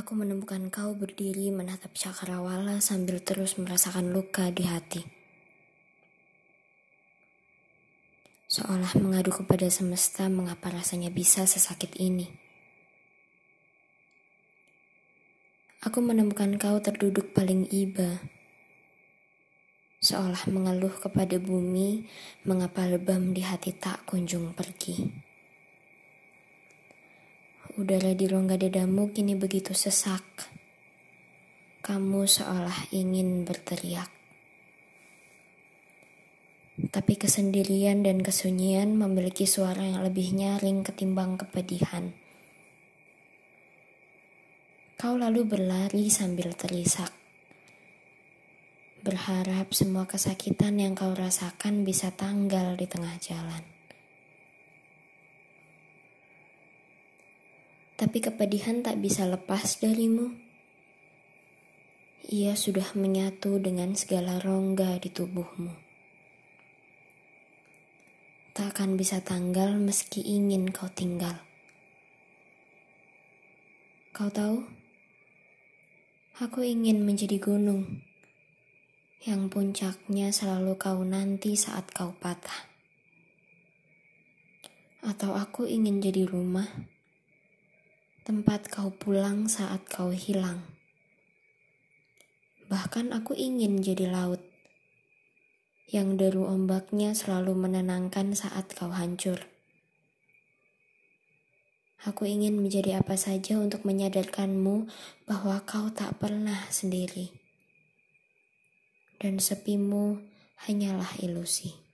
Aku menemukan kau berdiri menatap cakrawala sambil terus merasakan luka di hati. Seolah mengadu kepada semesta mengapa rasanya bisa sesakit ini. Aku menemukan kau terduduk paling iba. Seolah mengeluh kepada bumi mengapa lebam di hati tak kunjung pergi. Udara di rongga dadamu kini begitu sesak. Kamu seolah ingin berteriak. Tapi kesendirian dan kesunyian memiliki suara yang lebih nyaring ketimbang kepedihan. Kau lalu berlari sambil terisak. Berharap semua kesakitan yang kau rasakan bisa tanggal di tengah jalan. Tapi kepedihan tak bisa lepas darimu. Ia sudah menyatu dengan segala rongga di tubuhmu. Tak akan bisa tanggal meski ingin kau tinggal. Kau tahu, aku ingin menjadi gunung yang puncaknya selalu kau nanti saat kau patah. Atau aku ingin jadi rumah tempat kau pulang saat kau hilang. Bahkan aku ingin jadi laut yang deru ombaknya selalu menenangkan saat kau hancur. Aku ingin menjadi apa saja untuk menyadarkanmu bahwa kau tak pernah sendiri. Dan sepimu hanyalah ilusi.